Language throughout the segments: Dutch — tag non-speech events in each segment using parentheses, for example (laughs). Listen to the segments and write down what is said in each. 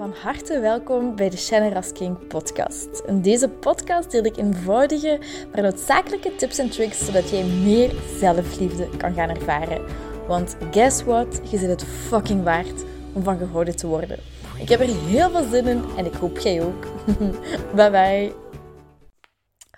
Van harte welkom bij de Shannon Rasking podcast. In deze podcast deel ik eenvoudige, maar noodzakelijke tips en tricks zodat jij meer zelfliefde kan gaan ervaren. Want guess what? Je zit het fucking waard om van gehouden te worden. Ik heb er heel veel zin in en ik hoop jij ook. (laughs) bye bye.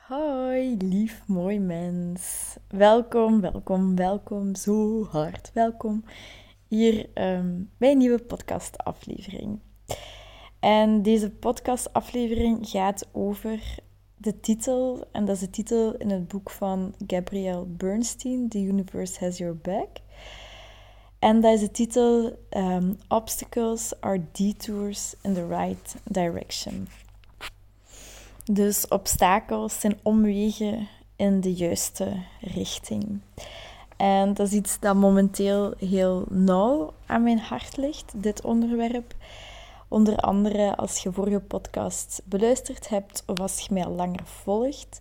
Hoi, lief mooi mens. Welkom, welkom, welkom. Zo hard welkom hier bij een nieuwe podcastaflevering. En deze podcastaflevering gaat over de titel, en dat is de titel in het boek van Gabrielle Bernstein, The Universe Has Your Back. En dat is de titel um, Obstacles are Detours in the Right Direction. Dus obstakels zijn omwegen in de juiste richting. En dat is iets dat momenteel heel nauw aan mijn hart ligt, dit onderwerp. Onder andere als je vorige podcast beluisterd hebt of als je mij al langer volgt,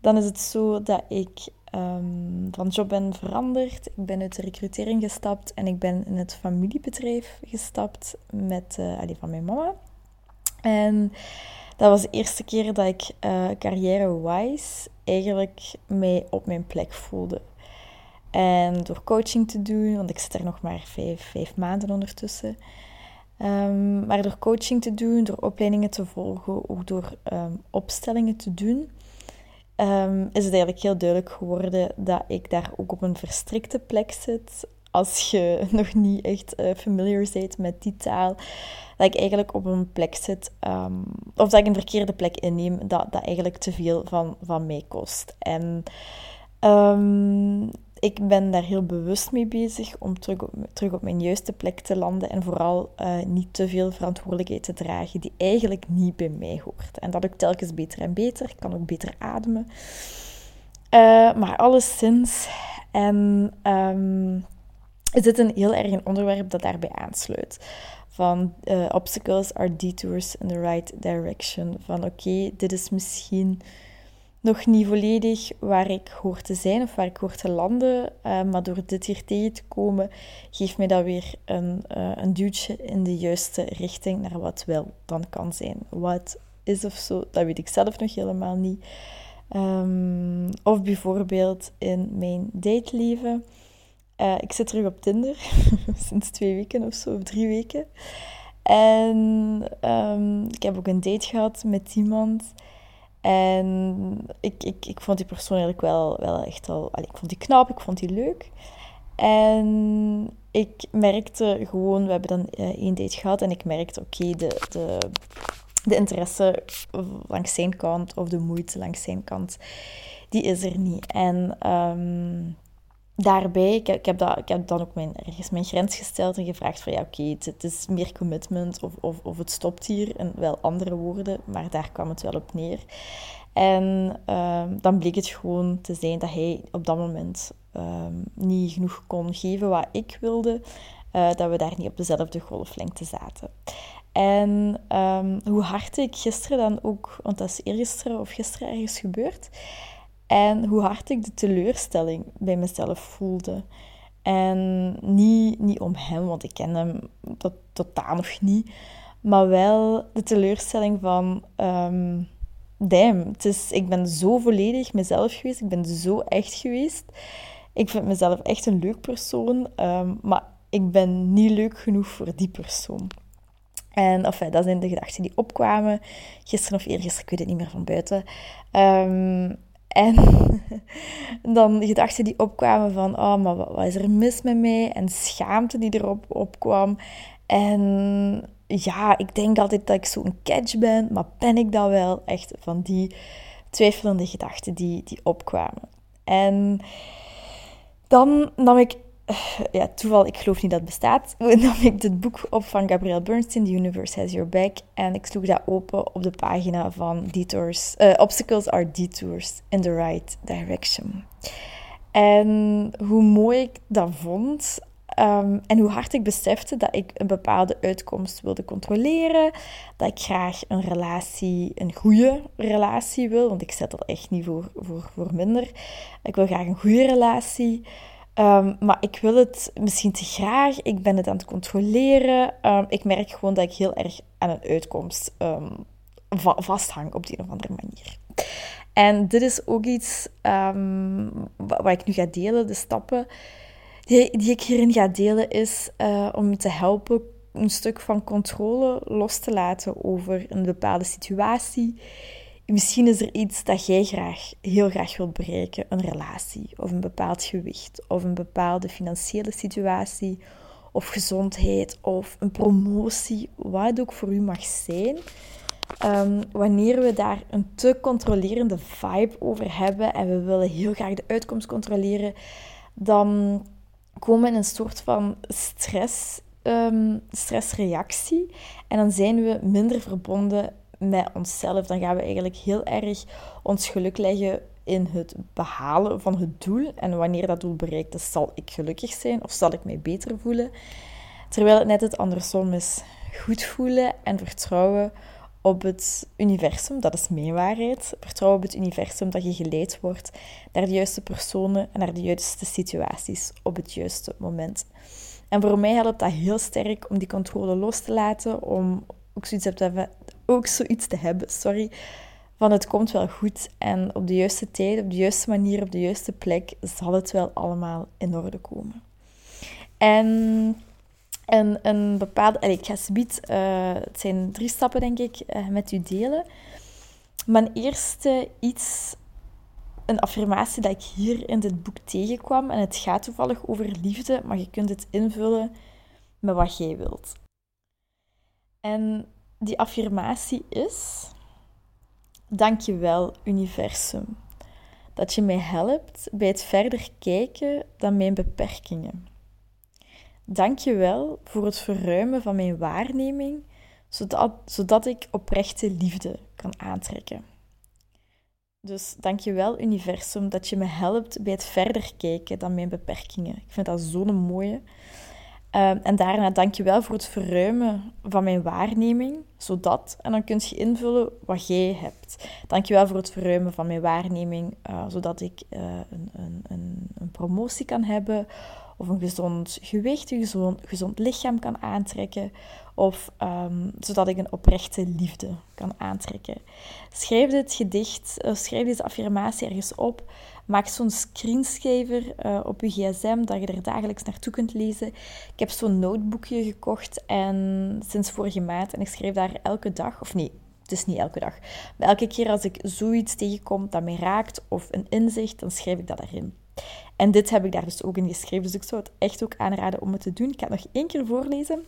dan is het zo dat ik um, van job ben veranderd. Ik ben uit de recrutering gestapt en ik ben in het familiebedrijf gestapt met, uh, van mijn mama. En dat was de eerste keer dat ik uh, carrière-wise eigenlijk mij op mijn plek voelde. En door coaching te doen, want ik zit er nog maar vijf, vijf maanden ondertussen. Um, maar door coaching te doen, door opleidingen te volgen, ook door um, opstellingen te doen, um, is het eigenlijk heel duidelijk geworden dat ik daar ook op een verstrikte plek zit. Als je (laughs) nog niet echt uh, familiar bent met die taal, dat ik eigenlijk op een plek zit, of dat ik een verkeerde plek inneem, dat, dat eigenlijk te veel van, van mij kost. En ik ben daar heel bewust mee bezig om terug op, terug op mijn juiste plek te landen en vooral uh, niet te veel verantwoordelijkheid te dragen die eigenlijk niet bij mij hoort. En dat ook telkens beter en beter. Ik kan ook beter ademen. Uh, maar alleszins. En is dit een heel erg een onderwerp dat daarbij aansluit. Van uh, obstacles are detours in the right direction. Van oké, dit is misschien nog niet volledig waar ik hoor te zijn of waar ik hoor te landen. Uh, maar door dit hier tegen te komen, geeft mij dat weer een, uh, een duwtje in de juiste richting naar wat wel dan kan zijn. Wat is of zo, dat weet ik zelf nog helemaal niet. Um, of bijvoorbeeld in mijn dateleven. Uh, ik zit terug op Tinder, (laughs) sinds twee weken of zo, of drie weken. En um, ik heb ook een date gehad met iemand. En ik, ik, ik vond die persoon eigenlijk wel, wel echt al... Ik vond die knap, ik vond die leuk. En ik merkte gewoon... We hebben dan uh, één date gehad en ik merkte, oké, de, de, de interesse langs zijn kant of de moeite langs zijn kant, die is er niet. En... Um, daarbij, ik, ik, heb ik heb dan ook mijn, ergens mijn grens gesteld en gevraagd van ja, oké, het, is meer commitment of, of, of het stopt hier. En wel andere woorden, maar daar kwam het wel op neer. En um, dan bleek het gewoon te zijn dat hij op dat moment um, niet genoeg kon geven wat ik wilde. Uh, dat we daar niet op dezelfde golflengte zaten. En um, hoe hard ik gisteren dan ook, want dat is eergisteren of gisteren ergens gebeurd, en hoe hard ik de teleurstelling bij mezelf voelde. En niet, niet om hem, want ik ken hem tot, totaal nog niet. Maar wel de teleurstelling van... Um, damn, het is, ik ben zo volledig mezelf geweest. Ik ben zo echt geweest. Ik vind mezelf echt een leuk persoon. Um, maar ik ben niet leuk genoeg voor die persoon. En enfin, dat zijn de gedachten die opkwamen. Gisteren of eergisteren, ik weet het niet meer van buiten. Um, en (laughs) dan gedachten die opkwamen van, oh, maar wat, is er mis met mij? En schaamte die erop opkwam. En ja, ik denk altijd dat ik zo'n catch ben, maar ben ik dat wel? Echt van die twijfelende gedachten die, die opkwamen. En dan nam ik (sighs) ja, toeval, ik geloof niet dat het bestaat, (laughs) nam ik dit boek op van Gabrielle Bernstein, The Universe Has Your Back. En ik sloeg dat open op de pagina van Detours, uh, Obstacles are Detours in the Right Direction. En hoe mooi ik dat vond um, en hoe hard ik besefte dat ik een bepaalde uitkomst wilde controleren, dat ik graag een relatie, een goede relatie wil, want ik zet er echt niet voor, voor, voor minder. Ik wil graag een goede relatie. Ehm, maar ik wil het misschien te graag. Ik ben het aan het controleren. Ehm, ik merk gewoon dat ik heel erg aan een uitkomst um, vasthang op die een of andere manier. En dit is ook iets wat ik nu ga delen, de stappen die, die ik hierin ga delen, is uh, om te helpen een stuk van controle los te laten over een bepaalde situatie. Misschien is er iets dat jij graag, heel graag wilt bereiken, een relatie, of een bepaald gewicht, of een bepaalde financiële situatie, of gezondheid, of een promotie, wat het ook voor u mag zijn. Um, wanneer we daar een te controlerende vibe over hebben en we willen heel graag de uitkomst controleren, dan komen in een soort van stress, um, stressreactie. En dan zijn we minder verbonden met onszelf. Dan gaan we eigenlijk heel erg ons geluk leggen in het behalen van het doel. En wanneer dat doel bereikt is, zal ik gelukkig zijn of zal ik mij beter voelen. Terwijl het net het andersom is. Goed voelen en vertrouwen op het universum, dat is mijn waarheid. Vertrouw op het universum dat je geleid wordt naar de juiste personen en naar de juiste situaties op het juiste moment. En voor mij helpt dat heel sterk om die controle los te laten, om ook zoiets te hebben, ook zoiets te hebben sorry, van het komt wel goed en op de juiste tijd, op de juiste manier, op de juiste plek zal het wel allemaal in orde komen. En en een bepaalde... ik ga subiet... Uh, het zijn drie stappen, denk ik, uh, met u delen. Mijn eerste iets... Een affirmatie dat ik hier in dit boek tegenkwam. En het gaat toevallig over liefde, maar je kunt het invullen met wat jij wilt. En die affirmatie is... Dankjewel, universum. Dat je mij helpt bij het verder kijken dan mijn beperkingen. Dank je wel voor het verruimen van mijn waarneming, zodat, zodat ik oprechte liefde kan aantrekken. Dus dank je wel, universum, dat je me helpt bij het verder kijken dan mijn beperkingen. Ik vind dat zo'n mooie. Uh, en daarna dank je wel voor het verruimen van mijn waarneming, zodat, en dan kun je invullen wat jij hebt. Dank je wel voor het verruimen van mijn waarneming, uh, zodat ik uh, een, een, een, promotie kan hebben, of een gezond gewicht, een gezond, gezond lichaam kan aantrekken, of um, zodat ik een oprechte liefde kan aantrekken. Schrijf dit gedicht, uh, schrijf deze affirmatie ergens op. Maak zo'n screensaver uh, op je gsm dat je er dagelijks naartoe kunt lezen. Ik heb zo'n notebookje gekocht en sinds vorige maand en ik schrijf daar elke dag, of nee, het is niet elke dag, maar elke keer als ik zoiets tegenkom dat mij raakt of een inzicht, dan schrijf ik dat erin. En dit heb ik daar dus ook in geschreven, dus ik zou het echt ook aanraden om het te doen. Ik ga het nog één keer voorlezen.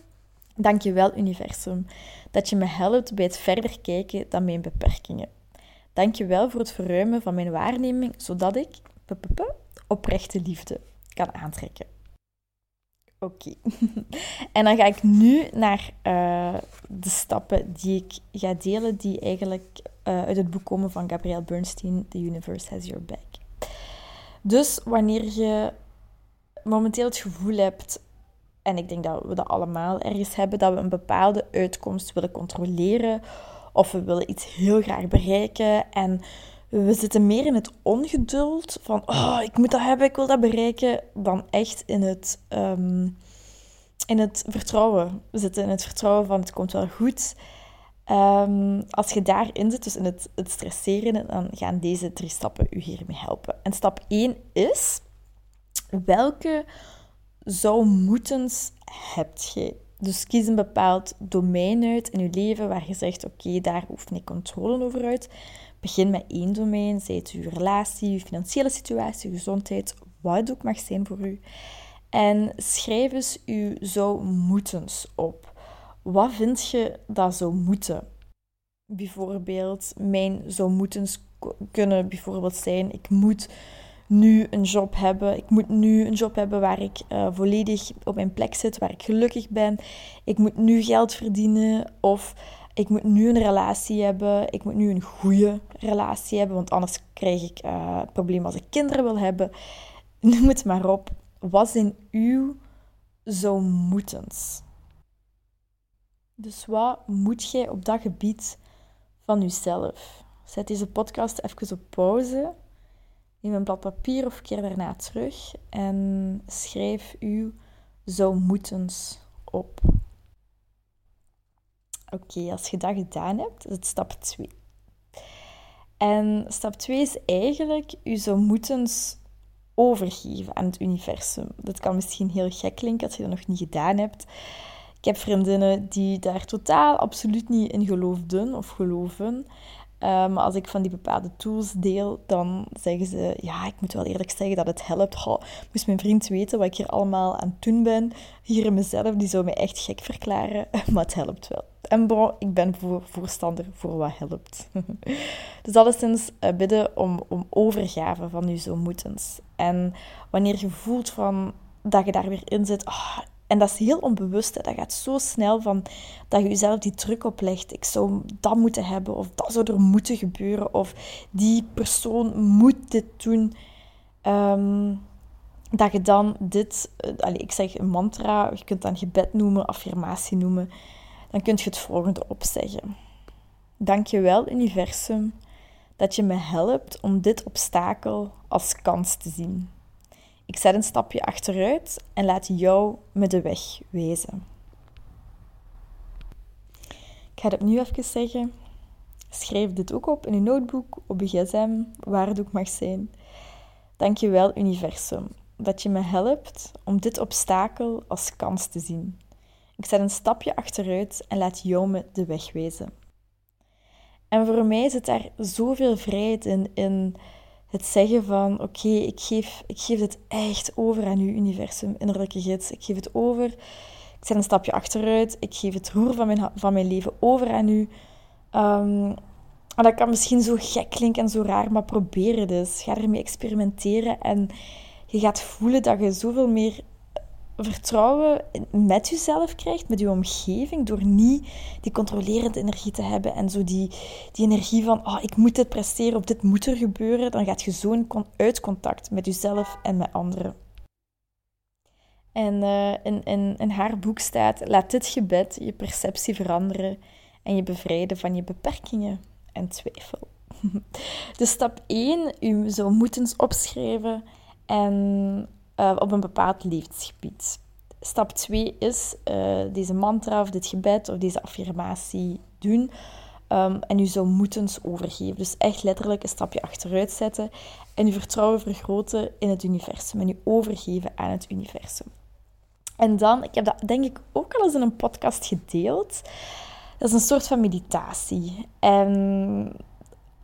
Dank je wel, universum, dat je me helpt bij het verder kijken dan mijn beperkingen. Dank je wel voor het verruimen van mijn waarneming, zodat ik oprechte liefde kan aantrekken. Oké. (laughs) en dan ga ik nu naar uh, de stappen die ik ga delen, die eigenlijk uh, uit het boek komen van Gabrielle Bernstein, The Universe Has Your Back. Dus wanneer je momenteel het gevoel hebt, en ik denk dat we dat allemaal ergens hebben, dat we een bepaalde uitkomst willen controleren of we willen iets heel graag bereiken en we zitten meer in het ongeduld van oh, ik moet dat hebben, ik wil dat bereiken, dan echt in het, um, in het vertrouwen. We zitten in het vertrouwen van het komt wel goed. Um, als je daarin zit, dus in het, het stresseren, dan gaan deze drie stappen u hiermee helpen. En stap 1 is, welke zou moetens hebt jij? Dus kies een bepaald domein uit in je leven waar je zegt, oké, daar hoeft niet controle over uit. Begin met één domein, zij het relatie, je financiële situatie, gezondheid, wat het ook mag zijn voor u. En schrijf eens je zou moetens op. Wat vind je dat zou moeten? Bijvoorbeeld, mijn zou moeten kunnen bijvoorbeeld zijn, ik moet nu een job hebben. Ik moet nu een job hebben waar ik uh, volledig op mijn plek zit, waar ik gelukkig ben. Ik moet nu geld verdienen of ik moet nu een relatie hebben. Ik moet nu een goede relatie hebben, want anders krijg ik uh, problemen als ik kinderen wil hebben. (laughs) Noem het maar op. Wat zijn uw zou moetens? Dus wat moet jij op dat gebied van jezelf? Zet deze podcast even op pauze Neem een blad papier of keer daarna terug en schrijf uw zou moetens op. Oké, als je dat gedaan hebt, is het stap 2. En stap 2 is eigenlijk je zou moetens overgeven aan het universum. Dat kan misschien heel gek klinken als je dat nog niet gedaan hebt. Ik heb vriendinnen die daar totaal absoluut niet in geloofden of geloven. Uh, maar als ik van die bepaalde tools deel, dan zeggen ze... Ja, ik moet wel eerlijk zeggen dat het helpt. Moest mijn vriend weten wat ik hier allemaal aan het doen ben. Hier in mezelf, die zou mij echt gek verklaren. (laughs) Maar het helpt wel. En bon, ik ben voor, voorstander voor wat helpt. (laughs) dus alleszins uh, bidden om, om overgave van je zo moetens. En wanneer je voelt van, dat je daar weer in zit... Oh, en dat is heel onbewust. Dat gaat zo snel van dat je jezelf die druk oplegt. Ik zou dat moeten hebben, of dat zou er moeten gebeuren, of die persoon moet dit doen. Um, dat je dan dit, uh, allez, ik zeg een mantra, je kunt dan gebed noemen, affirmatie noemen, dan kun je het volgende opzeggen. Dankjewel, universum, dat je me helpt om dit obstakel als kans te zien. Ik zet een stapje achteruit en laat jou me de weg wijzen. Ik ga het opnieuw even zeggen. Schrijf dit ook op in een notebook, op je gsm, waar het ook mag zijn. Dankjewel, universum, dat je me helpt om dit obstakel als kans te zien. Ik zet een stapje achteruit en laat jou me de weg wijzen. En voor mij zit daar zoveel vrijheid in, in het zeggen van oké, ik, geef, ik geef het echt over aan uw universum, innerlijke gids. Ik geef het over. Ik zet een stapje achteruit. Ik geef het roer van mijn, van mijn leven over aan u. Um, dat kan misschien zo gek klinken en zo raar, maar probeer het eens. Ga ermee experimenteren en je gaat voelen dat je zoveel meer vertrouwen met jezelf krijgt, met je omgeving, door niet die controlerende energie te hebben en zo die, die energie van, oh, ik moet dit presteren of dit moet er gebeuren, dan gaat je zo in uit contact met jezelf en met anderen. En uh, in, in, in haar boek staat, laat dit gebed je perceptie veranderen en je bevrijden van je beperkingen en twijfel. (laughs) Dus stap 1, u zou moeten opschrijven en uh, op een bepaald levensgebied. Stap 2 is uh, deze mantra of dit gebed of deze affirmatie doen. Um, en u zou moeten overgeven. Dus echt letterlijk een stapje achteruit zetten en uw vertrouwen vergroten in het universum en u overgeven aan het universum. En dan, ik heb dat denk ik ook al eens in een podcast gedeeld. Dat is een soort van meditatie. En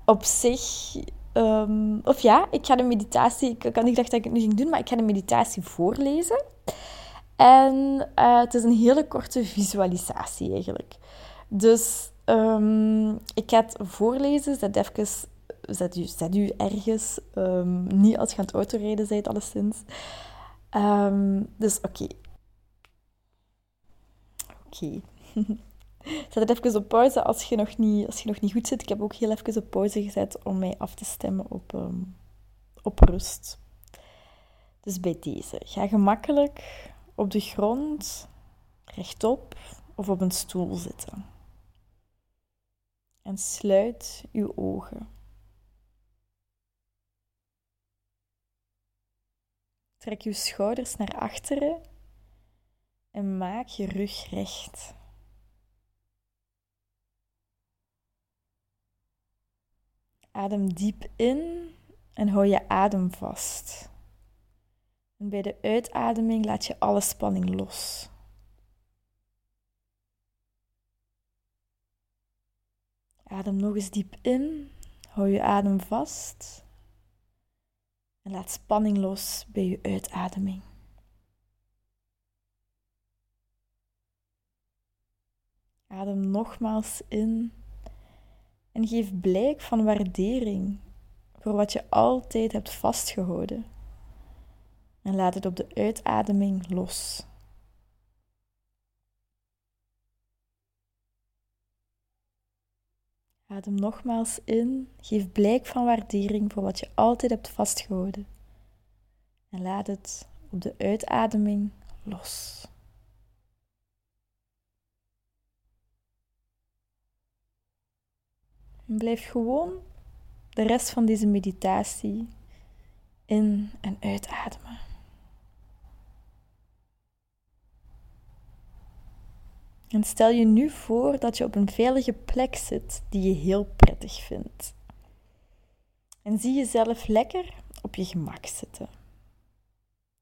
op zich Um, of ja, ik ga de meditatie... Ik had niet gedacht dat ik het nu ging doen, maar ik ga de meditatie voorlezen. En uh, het is een hele korte visualisatie eigenlijk. Dus um, ik ga het voorlezen. Zet even... Zet u, zet u ergens. Um, niet als je aan het autorijden bent, alleszins. dus oké. Oké. (laughs) Zet het even op pauze als je, nog niet, als je nog niet goed zit. Ik heb ook heel even op pauze gezet om mij af te stemmen op, um, op rust. Dus bij deze. Ga gemakkelijk op de grond, rechtop of op een stoel zitten. En sluit uw ogen. Trek uw schouders naar achteren en maak je rug recht. Adem diep in en hou je adem vast. En bij de uitademing laat je alle spanning los. Adem nog eens diep in, hou je adem vast en laat spanning los bij je uitademing. Adem nogmaals in en geef blijk van waardering voor wat je altijd hebt vastgehouden. En laat het op de uitademing los. Adem nogmaals in, geef blijk van waardering voor wat je altijd hebt vastgehouden. En laat het op de uitademing los. En blijf gewoon de rest van deze meditatie In en uitademen. En stel je nu voor dat je op een veilige plek zit die je heel prettig vindt. En zie jezelf lekker op je gemak zitten.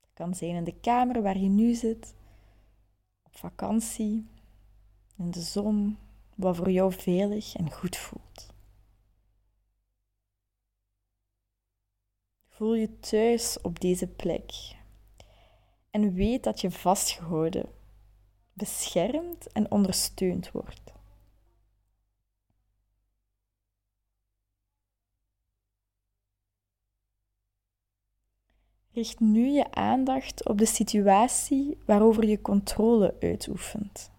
Dat kan zijn in de kamer waar je nu zit, op vakantie, in de zon, wat voor jou veilig en goed voelt. Voel je thuis op deze plek en weet dat je vastgehouden, beschermd en ondersteund wordt. Richt nu je aandacht op de situatie waarover je controle uitoefent.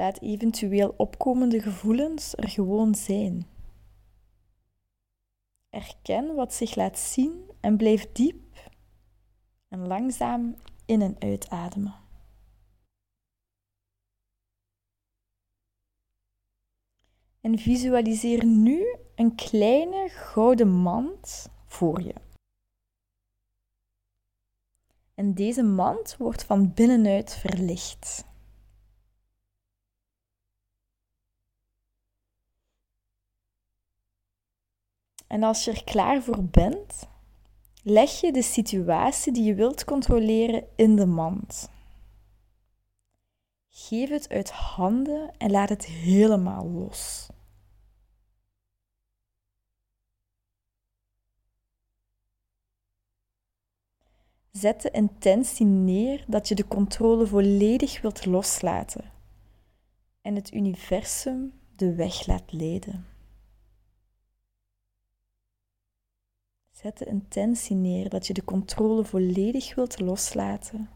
Laat eventueel opkomende gevoelens er gewoon zijn. Erken wat zich laat zien en blijf diep en langzaam in en uitademen. En visualiseer nu een kleine gouden mand voor je. En deze mand wordt van binnenuit verlicht. En als je er klaar voor bent, leg je de situatie die je wilt controleren in de mand. Geef het uit handen en laat het helemaal los. Zet de intentie neer dat je de controle volledig wilt loslaten en het universum de weg laat leiden. Zet de intentie neer dat je de controle volledig wilt loslaten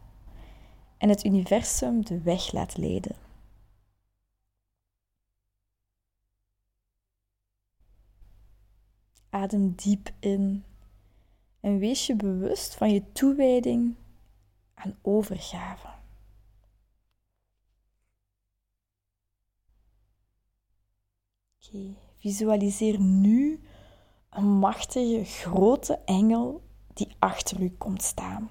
en het universum de weg laat leiden. Adem diep in en wees je bewust van je toewijding aan overgave. Oké, visualiseer nu een machtige grote engel die achter u komt staan.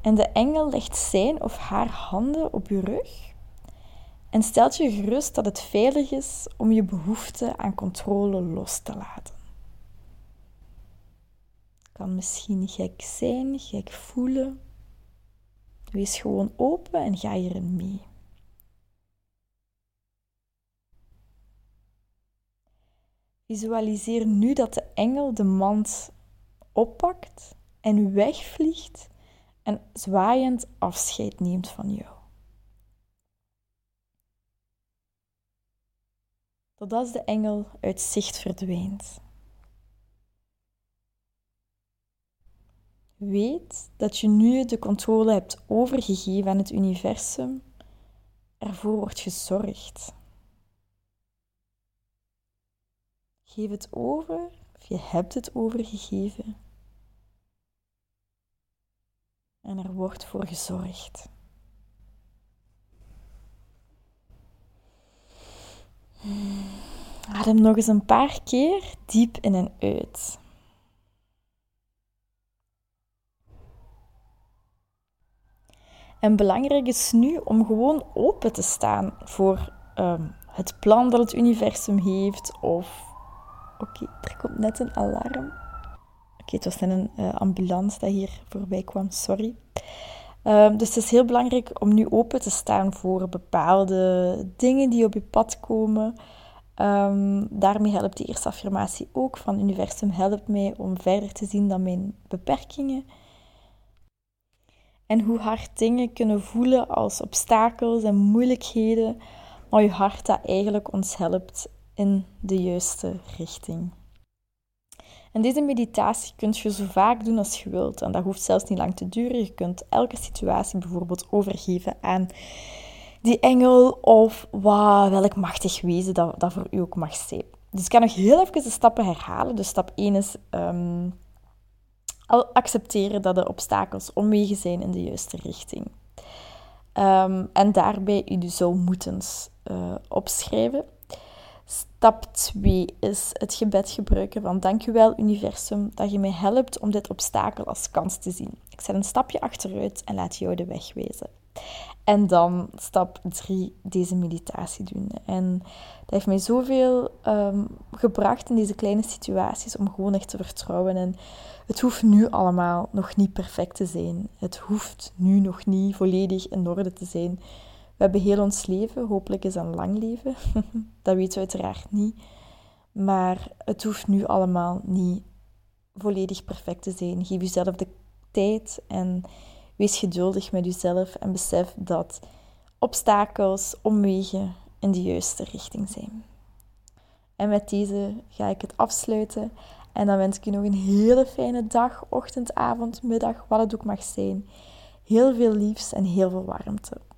En de engel legt zijn of haar handen op je rug en stelt je gerust dat het veilig is om je behoefte aan controle los te laten. Kan misschien gek zijn, gek voelen. Wees gewoon open en ga hierin mee. Visualiseer nu dat de engel de mand oppakt en wegvliegt en zwaaiend afscheid neemt van jou. Totdat de engel uit zicht verdwijnt. Weet dat je nu de controle hebt overgegeven aan het universum. Ervoor wordt gezorgd. Geef het over, of je hebt het overgegeven. En er wordt voor gezorgd. Adem nog eens een paar keer diep in en uit. En belangrijk is nu om gewoon open te staan voor um, het plan dat het universum heeft of Oké, er komt net een alarm. Oké, het was net een uh, ambulance dat hier voorbij kwam, sorry. Ehm, dus het is heel belangrijk om nu open te staan voor bepaalde dingen die op je pad komen. Um, daarmee helpt die eerste affirmatie ook van universum helpt mij om verder te zien dan mijn beperkingen. En hoe hard dingen kunnen voelen als obstakels en moeilijkheden, maar je hart dat eigenlijk ons helpt in de juiste richting. En deze meditatie kun je zo vaak doen als je wilt. En dat hoeft zelfs niet lang te duren. Je kunt elke situatie bijvoorbeeld overgeven aan die engel of welk machtig wezen dat, voor u ook mag zijn. Dus ik kan nog heel even de stappen herhalen. Dus stap 1 is um, accepteren dat de obstakels omwegen zijn in de juiste richting. Ehm, en daarbij je zo moeten uh, opschrijven. Stap 2 is het gebed gebruiken van dankjewel universum dat je mij helpt om dit obstakel als kans te zien. Ik zet een stapje achteruit en laat jou de weg wijzen. En dan stap 3, deze meditatie doen. En dat heeft mij zoveel um, gebracht in deze kleine situaties om gewoon echt te vertrouwen. En het hoeft nu allemaal nog niet perfect te zijn. Het hoeft nu nog niet volledig in orde te zijn. We hebben heel ons leven. Hopelijk is dat een lang leven. (laughs) dat weten we uiteraard niet. Maar het hoeft nu allemaal niet volledig perfect te zijn. Geef jezelf de tijd en wees geduldig met jezelf en besef dat obstakels, omwegen in de juiste richting zijn. En met deze ga ik het afsluiten. En dan wens ik je nog een hele fijne dag, ochtend, avond, middag, wat het ook mag zijn. Heel veel liefs en heel veel warmte.